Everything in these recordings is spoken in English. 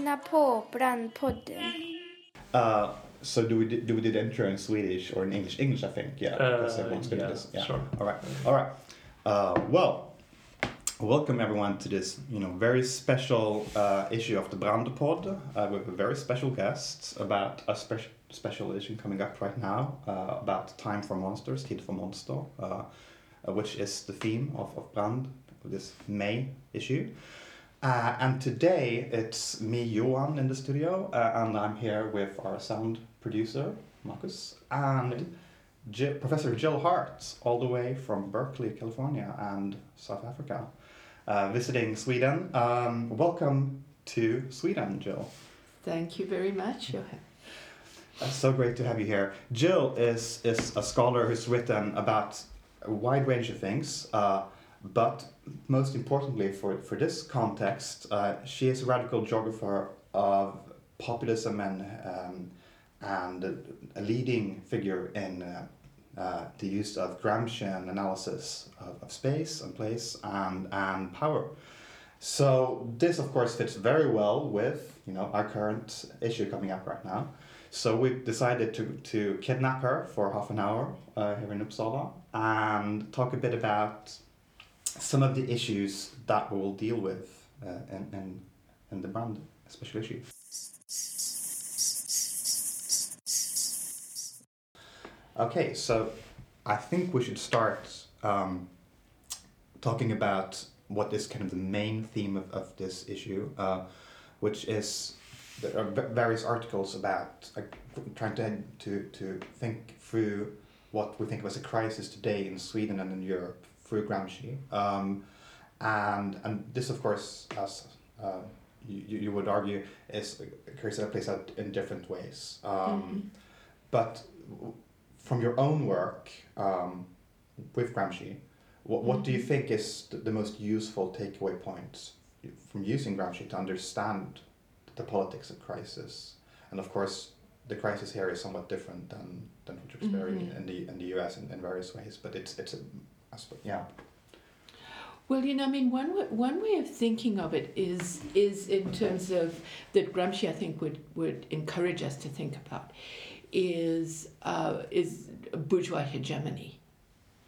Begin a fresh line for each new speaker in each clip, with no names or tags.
Lyssna på Brandpodden.
Uh, so do we do, do we do the intro in Swedish or in English? English, I think. Yeah, because
Uh,
everyone's gonna
yeah,
listen. Yeah.
sure.
All right. All right. Uh, well, welcome everyone to this, you know, very special uh, issue of the Brandpod uh, with a very special guest about a special special issue coming up right now uh, about Time for Monsters, Tid for Monster, uh, uh, which is the theme of, of Brand, this May issue. Uh, and today it's me, Johan, in the studio, uh, and I'm here with our sound producer, Marcus, and Ji- Professor Jill Hart, all the way from Berkeley, California, and South Africa, uh, visiting Sweden. Um, welcome to Sweden, Jill.
Thank you very much, Johan.
Uh, so great to have you here. Jill is is a scholar who's written about a wide range of things, uh, but most importantly for for this context, uh, she is a radical geographer of populism and um, and a leading figure in. Uh, uh, the use of Gramscian analysis of, of space and place and, and power. So this, of course, fits very well with you know our current issue coming up right now. So we decided to, to kidnap her for half an hour uh, here in Uppsala and talk a bit about some of the issues that we will deal with uh, in, in, in the brand special issue. Okay, so I think we should start um, talking about what is kind of the main theme of, of this issue, uh, which is there are various articles about uh, trying to, to to think through what we think of as a crisis today in Sweden and in Europe through Gramsci, um, and and this of course as uh, you, you would argue is a crisis that plays out in different ways, um, but from your own work um, with Gramsci, what, what do you think is the, most useful takeaway points from using Gramsci to understand the politics of crisis? And of course, the crisis here is somewhat different than, than what you're experiencing
Mhm.
in the in the US in, in various ways, but it's it's a I suppose, yeah.
Well, you know, I mean, one way, one way of thinking of it is is in terms of that Gramsci, I think, would would encourage us to think about is uh, is bourgeois hegemony.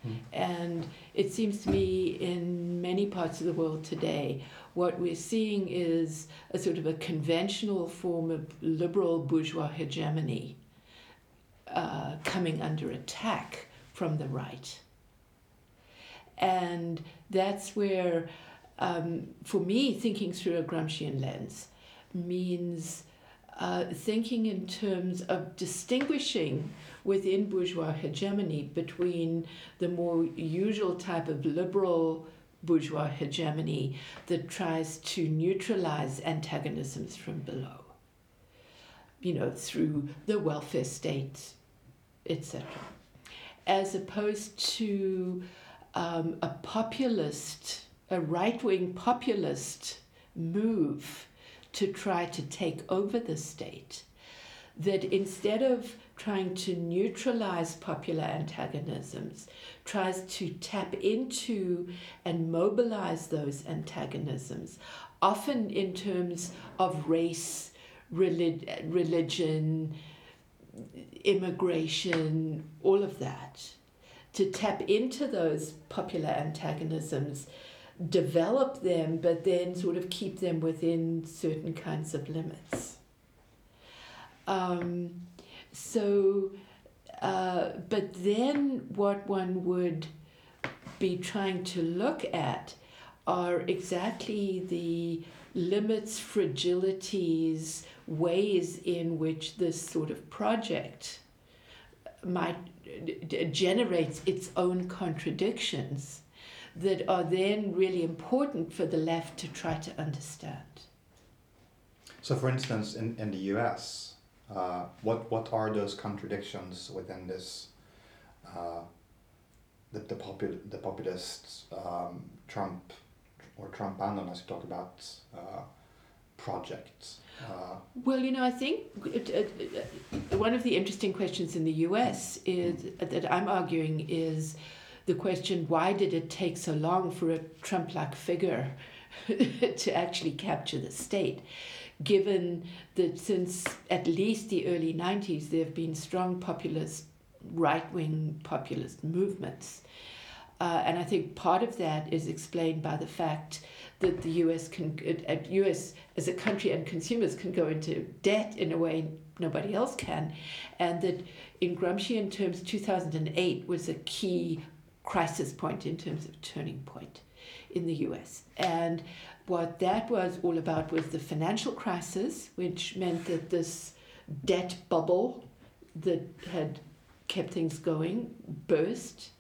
Hmm.
And it seems to me in many parts of the world today, what we're seeing is a sort of a conventional form of liberal bourgeois hegemony uh, coming under attack from the right. And that's where, um, for me, thinking through a Gramscian lens means uh, thinking in terms of distinguishing within bourgeois hegemony between the more usual type of liberal bourgeois hegemony that tries to neutralize antagonisms from below, you know, through the welfare state, etc., as opposed to um, a populist, a right wing populist move to try to take over the state. That instead of trying to neutralize popular antagonisms, tries to tap into and mobilize those antagonisms, often in terms of race, relig- religion, immigration, all of that to tap into those popular antagonisms, develop them, but then sort of keep them within certain kinds of limits. Um, so, uh, but then what one would be trying to look at are exactly the limits, fragilities, ways in which this sort of project might generates its own contradictions that are then really important for the left to try to understand.
So, for instance, in, in the US, uh, what what are those contradictions within this? Uh, the the, popul- the populist um, Trump or Trump and as you talk about uh, project. Uh,
Well, you know, I think one of the interesting questions in the US is that I'm arguing is the question why did it take so long for a Trump like figure to actually capture the state? given that since at least the early 90s there have been strong populist, right wing populist movements. Uh, and I think part of that is explained by the fact that the US can, at US as a country and consumers can go into debt in a way nobody else can, and that in Gramscian terms, 2008 was a key crisis point in terms of turning point in the US. And what that was all about was the financial crisis, which meant that this debt bubble that had kept things going burst.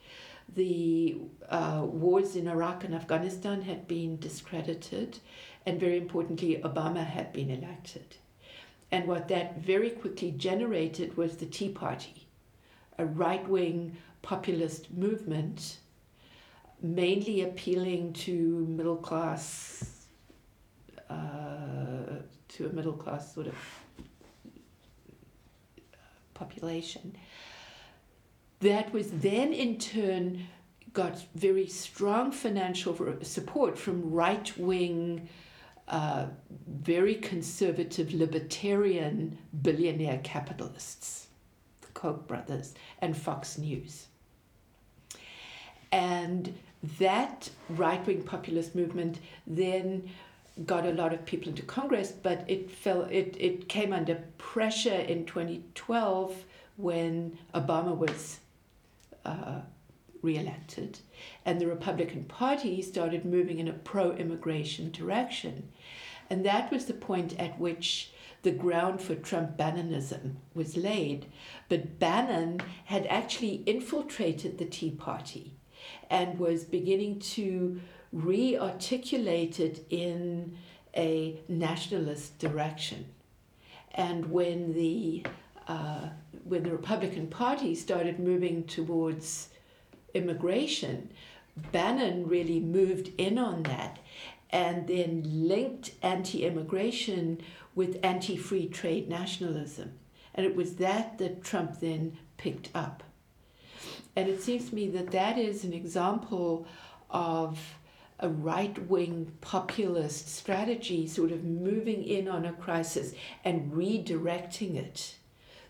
The uh, wars in Iraq and Afghanistan had been discredited, and very importantly, Obama had been elected. And what that very quickly generated was the Tea Party, a right wing populist movement, mainly appealing to middle class, uh, to a middle class sort of population. That was then in turn got very strong financial support from right wing uh, very conservative libertarian billionaire capitalists, the Koch brothers, and Fox News. And that right wing populist movement then got a lot of people into Congress, but it fell it, it came under pressure in 2012 when Obama was uh, reelected, and the Republican Party started moving in a pro immigration direction. And that was the point at which the ground for Trump Bannonism was laid. But Bannon had actually infiltrated the Tea Party and was beginning to re articulate it in a nationalist direction. And when the uh, when the Republican Party started moving towards immigration, Bannon really moved in on that and then linked anti immigration with anti free trade nationalism. And it was that that Trump then picked up. And it seems to me that that is an example of a right wing populist strategy, sort of moving in on a crisis and redirecting it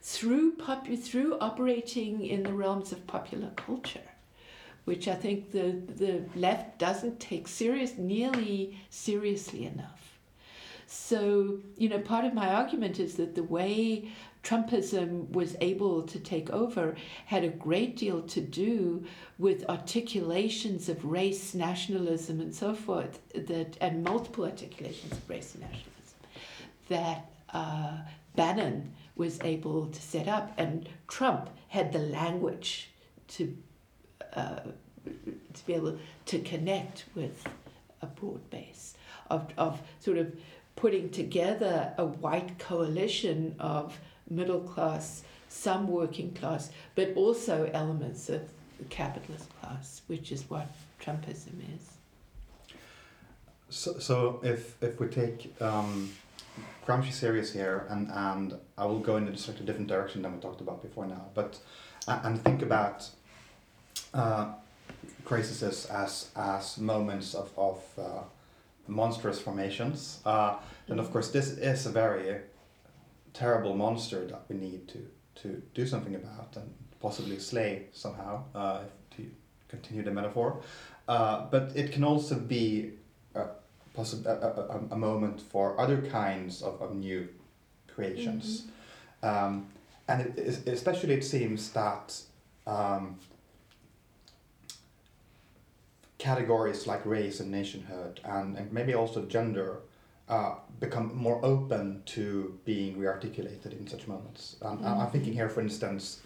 through, pop- through operating in the realms of popular culture which I think the, the left doesn't take serious nearly seriously enough. So, you know, part of my argument is that the way Trumpism was able to take over had a great deal to do with articulations of race, nationalism, and so forth, that and multiple articulations of race and nationalism that uh, Bannon was able to set up, and Trump had the language to uh, to be able to connect with a broad base of, of sort of putting together a white coalition of middle class, some working class, but also elements of the capitalist class, which is what Trumpism is.
So, so if, if we take um, Gramsci series here, and, and I will go in a slightly different direction than we talked about before now, but and think about uh, crises as as moments of of uh, monstrous formations. Uh, and of course, this is a very terrible monster that we need to to do something about and possibly slay somehow. Uh, to continue the metaphor, uh, but it can also be a, possi- a, a, a moment for other kinds of, of new creations. Mm-hmm. Um, and it, especially it seems that um, categories like race and nationhood and, and maybe also gender uh, become more open to being rearticulated in such moments. Um, mm-hmm. I'm thinking here, for instance,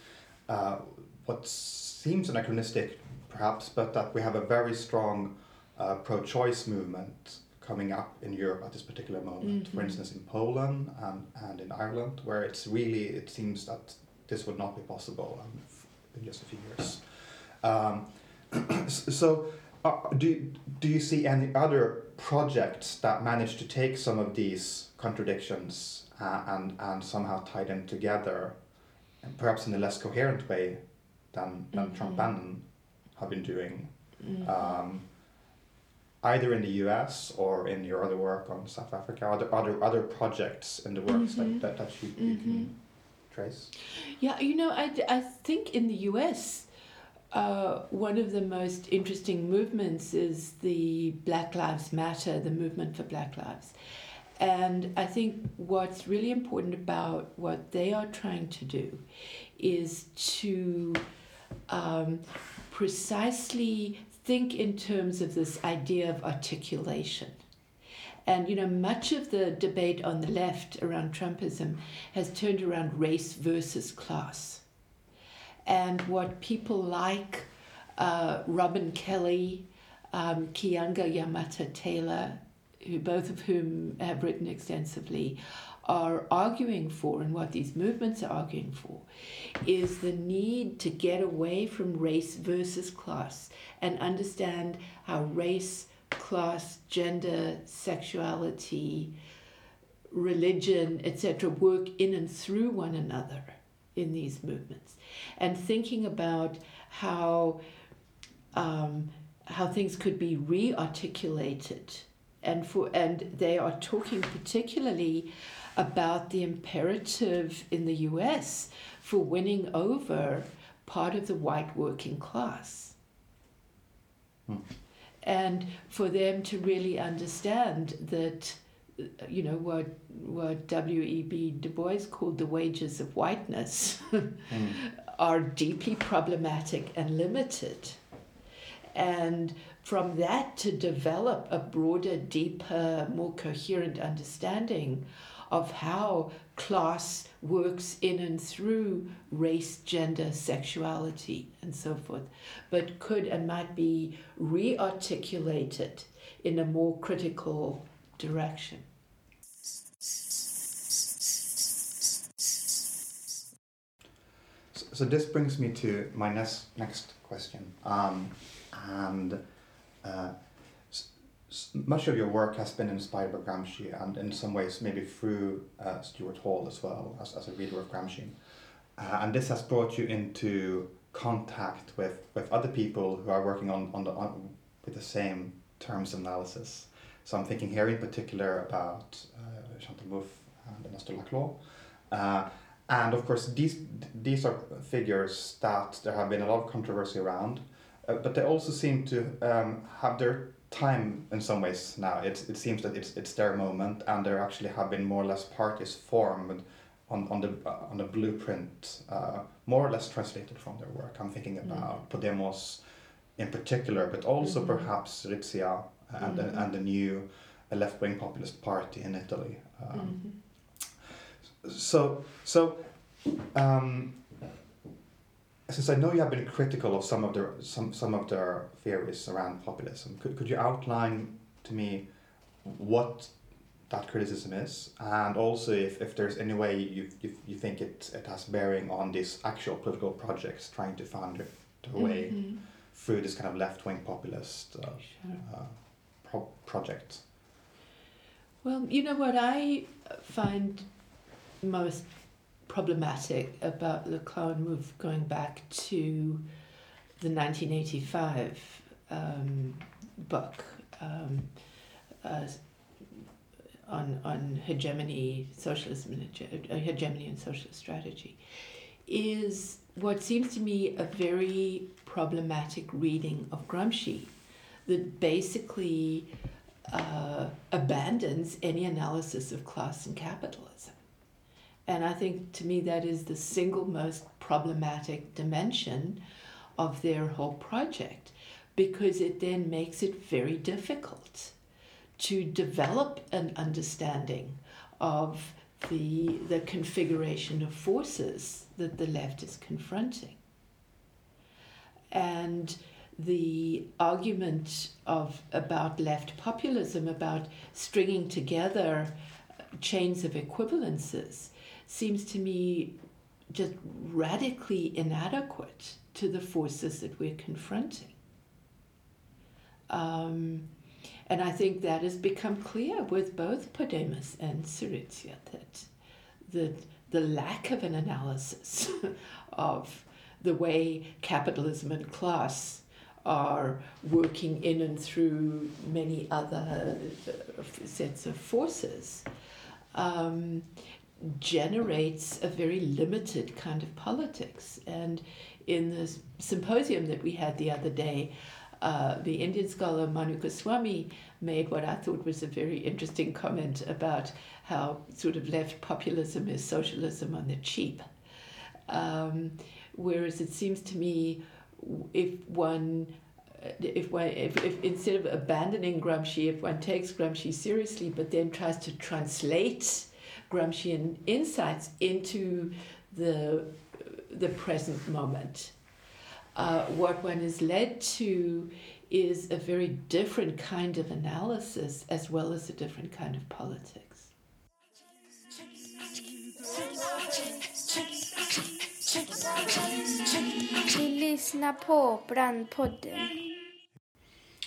uh, what seems anachronistic perhaps, but that we have a very strong uh, pro choice movement coming up in Europe at this particular moment. Mm-hmm. For instance, in Poland and, and in Ireland, where it's really, it seems that this would not be possible um, in just a few years. Um, so uh, do, do you see any other projects that manage to take some of these contradictions uh, and, and somehow tie them together, and perhaps in a less coherent way than, than mm-hmm. Trump Bannon have been doing? Mm-hmm. Um, either in the U.S. or in your other work on South Africa, other other other projects in the works
Mhm.
that, that that you, you
Mhm.
can trace.
Yeah, you know, I, I think in the US, uh, one of the most interesting movements is the Black Lives Matter, the movement for Black Lives. And I think what's really important about what they are trying to do is to um, precisely think in terms of this idea of articulation. And you know, much of the debate on the left around Trumpism has turned around race versus class. And what people like uh, Robin Kelley, um, Keeanga-Yamahtta Taylor, who both of whom have written extensively, are arguing for, and what these movements are arguing for, is the need to get away from race versus class and understand how race, class, gender, sexuality, religion, etc., work in and through one another in these movements, and thinking about how um, how things could be re-articulated, and for and they are talking particularly about the imperative in the U.S. for winning over part of the white working class.
Hmm.
And for them to really understand that you know what what W.E.B. Du Bois called the wages of whiteness
Mm.
are deeply problematic and limited. And from that to develop a broader, deeper, more coherent understanding of how class works in and through race, gender, sexuality, and so forth, but could and might be re articulated in a more critical direction.
So, so this brings me to my next next question, um, and uh, much of your work has been inspired by Gramsci, and in some ways maybe through uh, Stuart Hall as well as, as a reader of Gramsci, uh, and this has brought you into contact with, with other people who are working on, on the on, with the same terms of analysis. So I'm thinking here in particular about uh, Chantal Mouffe and Ernesto Laclau. Uh, and of course, these these are figures that there have been a lot of controversy around, uh, but they also seem to um, have their time in some ways now. It, it seems that it's it's their moment, and there actually have been more or less parties formed on on the uh, on the blueprint, uh, more or less translated from their work. I'm thinking about Podemos, in particular, but also
Mhm.
perhaps Syriza and the,
Mhm.
and the new left wing populist party in Italy. Um,
Mhm.
so, so, um, since I know you have been critical of some of their some some of their theories around populism, could could you outline to me what that criticism is, and also if, if there's any way you, you you think it it has bearing on these actual political projects trying to find their, their way
Mhm.
through this kind of left wing populist uh,
Sure.
uh, pro- project.
Well, you know what I find most problematic about the Laclau Mouffe going back to the 1985 um, book um, uh, on, on hegemony, socialism, and uh, hegemony and socialist strategy is what seems to me a very problematic reading of Gramsci that basically uh, abandons any analysis of class and capitalism. And I think to me that is the single most problematic dimension of their whole project because it then makes it very difficult to develop an understanding of the, the configuration of forces that the left is confronting. And the argument of about left populism, about stringing together chains of equivalences, seems to me just radically inadequate to the forces that we're confronting. Um, and I think that has become clear with both Podemos and Syriza that, that the lack of an analysis of the way capitalism and class are working in and through many other uh, sets of forces, um, generates a very limited kind of politics. And in the symposium that we had the other day, uh, the Indian scholar Manu Goswami made what I thought was a very interesting comment about how sort of left populism is socialism on the cheap. Um, whereas it seems to me, if one if one if, if instead of abandoning Gramsci, if one takes Gramsci seriously, but then tries to translate Gramscian insights into the the present moment, uh, what one is led to is a very different kind of analysis as well as a different kind of politics.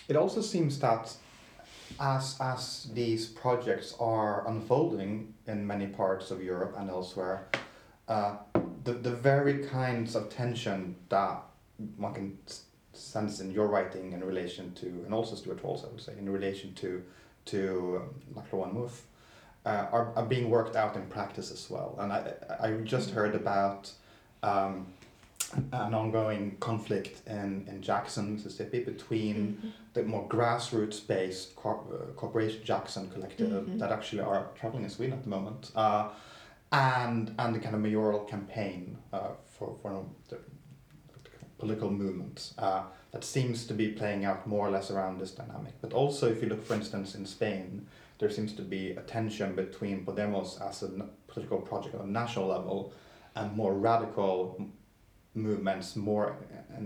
It also seems that as as these projects are unfolding in many parts of Europe and elsewhere, uh, the the very kinds of tension that one can sense in your writing in relation to, and also Stuart Hall's, I would say, in relation to to um, Laclau Mouffe, uh, are, are being worked out in practice as well. And I I just heard about. Um, an ongoing conflict in, in Jackson, Mississippi, between mm-hmm. the more grassroots based corp- uh, Cooperation Jackson collective mm-hmm. that actually are traveling in Sweden at the moment, uh, and and the kind of mayoral campaign uh, for, for the, political movement uh, that seems to be playing out more or less around this dynamic. But also, if you look, for instance, in Spain, there seems to be a tension between Podemos as a political project on a national level and more radical movements more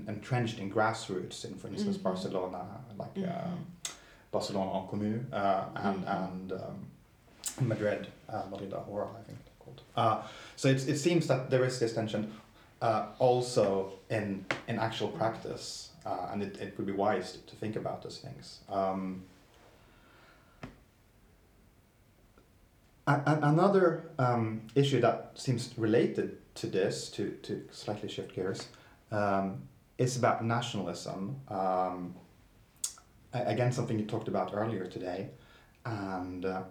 entrenched in grassroots in, for instance, mm-hmm. Barcelona, like mm-hmm. uh, Barcelona en Comú, uh, and, mm-hmm. and um, Madrid, uh, Madrid Ahora, I think they're called. Uh, so it, it seems that there is this tension uh, also in, in actual practice, uh, and it, it would be wise to, to think about those things. Um, another um, issue that seems related to this, to, to slightly shift gears, um, is about nationalism. Um, again, something you talked about earlier today, and uh,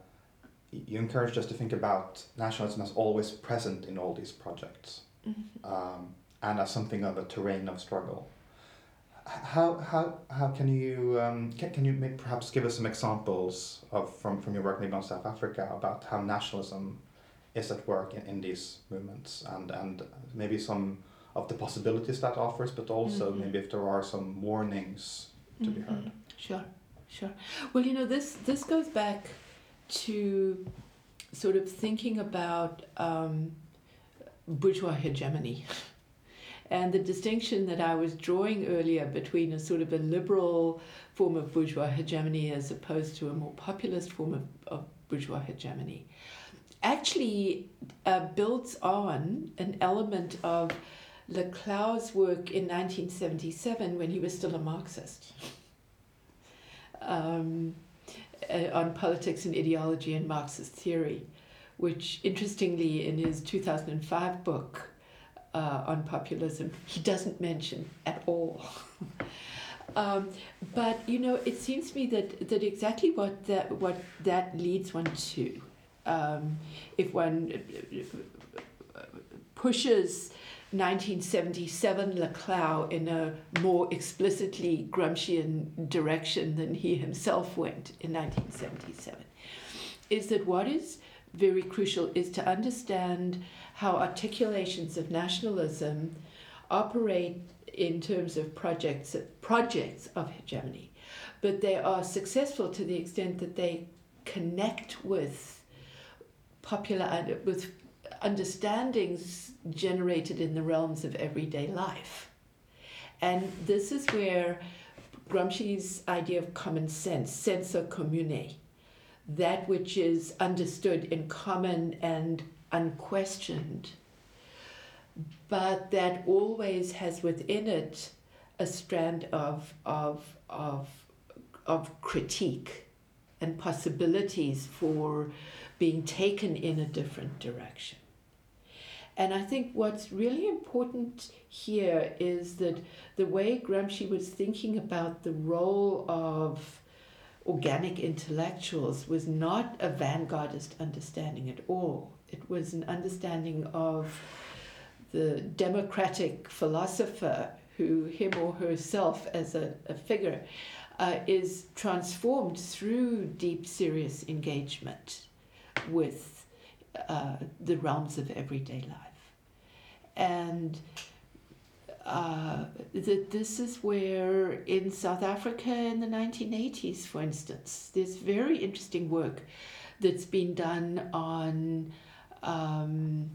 you encouraged us to think about nationalism as always present in all these projects, mm-hmm. um, and as something of a terrain of struggle. How, how, how can you um, can, can you maybe perhaps give us some examples of from, from your work maybe on South Africa about how nationalism is at work in, in these movements and, and maybe some of the possibilities that offers, but also mm-hmm. maybe if there are some warnings to mm-hmm. be heard.
Sure, sure. Well, you know, this, this goes back to sort of thinking about um, bourgeois hegemony. And the distinction that I was drawing earlier between a sort of a liberal form of bourgeois hegemony as opposed to a more populist form of, of bourgeois hegemony actually uh, builds on an element of Laclau's work in 1977 when he was still a Marxist. Um, uh, on politics and ideology and Marxist theory, which interestingly in his 2005 book uh, on populism he doesn't mention at all. Um, but you know, it seems to me that, that exactly what that what that leads one to um, if one pushes 1977 Laclau in a more explicitly Gramscian direction than he himself went in 1977, is that what is very crucial is to understand how articulations of nationalism operate in terms of projects projects of hegemony, but they are successful to the extent that they connect with popular with understandings generated in the realms of everyday life. And this is where Gramsci's idea of common sense, senso comune, that which is understood in common and unquestioned, but that always has within it a strand of, of, of, of critique and possibilities for being taken in a different direction. And I think what's really important here is that the way Gramsci was thinking about the role of organic intellectuals was not a vanguardist understanding at all. It was an understanding of the democratic philosopher who, him or herself as a, a figure, uh, is transformed through deep, serious engagement with uh, the realms of everyday life. And uh, that this is where in South Africa in the 1980s, for instance, there's very interesting work that's been done on um,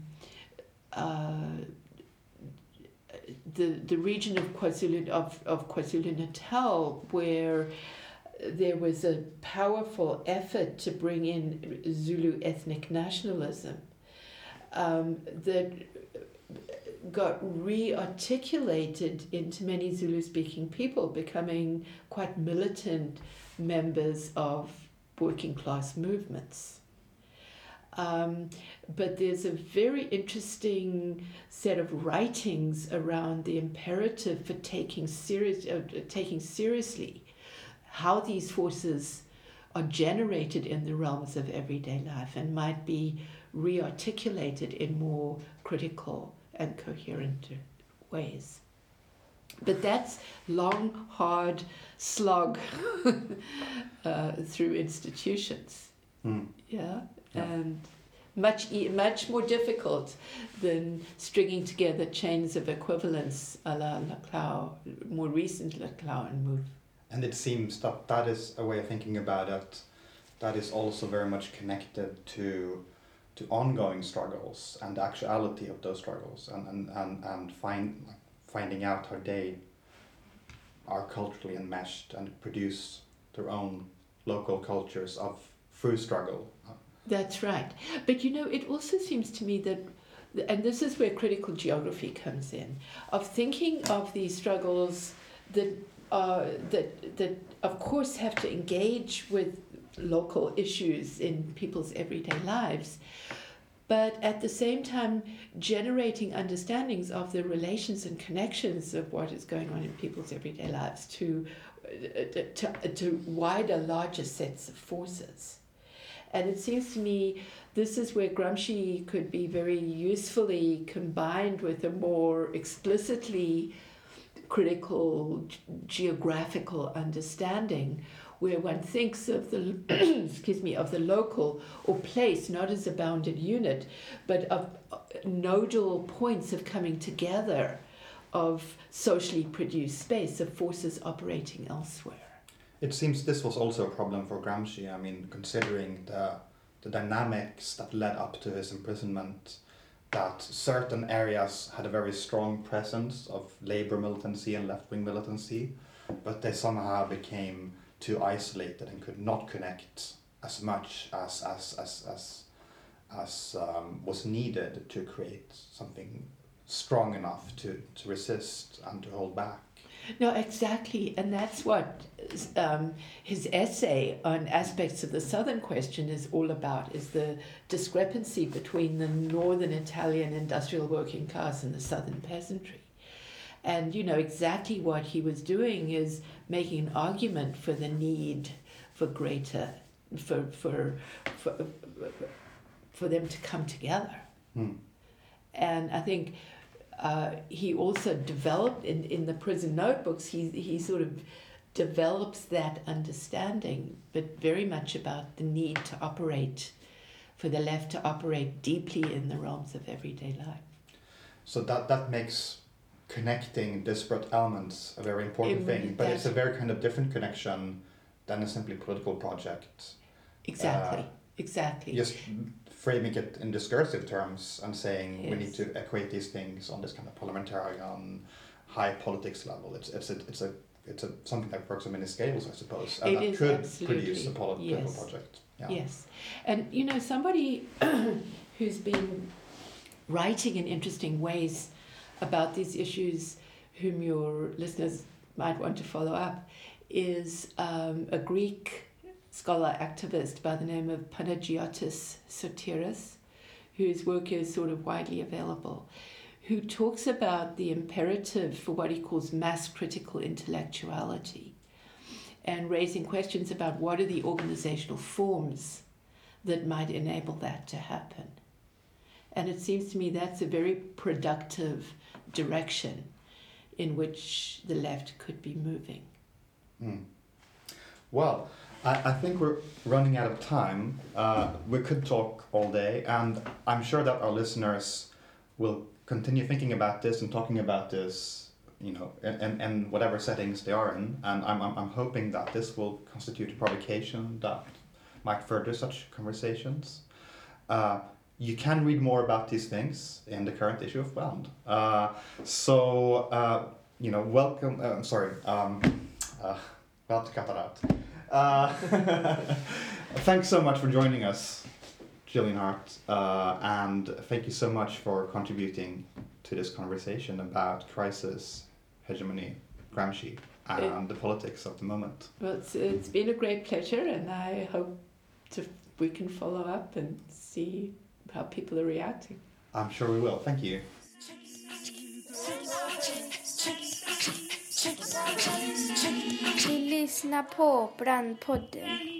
uh, the the region of KwaZulu of, of KwaZulu Natal where there was a powerful effort to bring in Zulu ethnic nationalism. Um, that got re-articulated into many Zulu-speaking people, becoming quite militant members of working class movements. Um, but there's a very interesting set of writings around the imperative for taking serious, uh, taking seriously how these forces are generated in the realms of everyday life and might be re-articulated in more critical and coherent ways. But that's long, hard slog uh, through institutions.
Mm.
Yeah?
Yeah.
and much much more difficult than stringing together chains of equivalence a la Laclau, more recent Laclau and Mouffe.
And it seems that that is a way of thinking about it that is also very much connected to to ongoing struggles and the actuality of those struggles and, and, and, and find, finding out how they are culturally enmeshed and produce their own local cultures of through struggle.
That's right. But you know, it also seems to me that, and this is where critical geography comes in, of thinking of these struggles that uh, that that of course have to engage with local issues in people's everyday lives, but at the same time generating understandings of the relations and connections of what is going on in people's everyday lives to to, to wider, larger sets of forces. And it seems to me this is where Gramsci could be very usefully combined with a more explicitly critical geographical understanding where one thinks of the excuse me of the local or place not as a bounded unit but of uh, nodal points of coming together of socially produced space of forces operating elsewhere
It seems this was also a problem for Gramsci. I mean, considering the the dynamics that led up to his imprisonment, that certain areas had a very strong presence of labor militancy and left wing militancy, but they somehow became too isolated and could not connect as much as as as as as um, was needed to create something strong enough to, to resist and to hold back.
No, exactly, and that's what um, his essay on aspects of the southern question is all about: is the discrepancy between the northern Italian industrial working class and the southern peasantry. And you know exactly what he was doing is making an argument for the need for greater, for for for, for them to come together.
Hmm.
And I think uh, he also developed in, in the prison notebooks, he, he sort of develops that understanding, but very much about the need to operate, for the left to operate deeply in the realms of everyday life.
So that that makes connecting disparate elements a very important
It
thing,
really
but it's a very kind of different connection than a simply political project.
Exactly,
Uh,
exactly.
Just framing it in discursive terms and saying we need to equate these things on this kind of parliamentarian, high politics level. It's it's a it's a it's a something that works on many scales, I suppose, and
It
that could
absolutely,
produce a poli- political
yes.
project. Yeah.
Yes. And you know, somebody who's been writing in interesting ways about these issues, whom your listeners might want to follow up, is um, a Greek scholar activist by the name of Panagiotis Sotiris, whose work is sort of widely available, who talks about the imperative for what he calls mass critical intellectuality and raising questions about what are the organizational forms that might enable that to happen. And it seems to me that's a very productive direction in which the left could be moving.
Mm. Well, I, I think we're running out of time. Uh, we could talk all day, and I'm sure that our listeners will continue thinking about this and talking about this, you know, in, in whatever settings they are in. And I'm, I'm, I'm hoping that this will constitute a provocation that might further such conversations. Uh, you can read more about these things in the current issue of Bound. Uh, so, uh, you know, welcome. Uh, I'm sorry. Um, uh, about to cut that out. Uh, thanks so much for joining us, Gillian Hart, uh, and thank you so much for contributing to this conversation about crisis, hegemony, Gramsci, and the politics of the moment.
Well, it's, it's been a great pleasure, and I hope to, we can follow up and see how people are reacting.
I'm sure we will. Thank you.
Ni lyssnar på Brandpodden.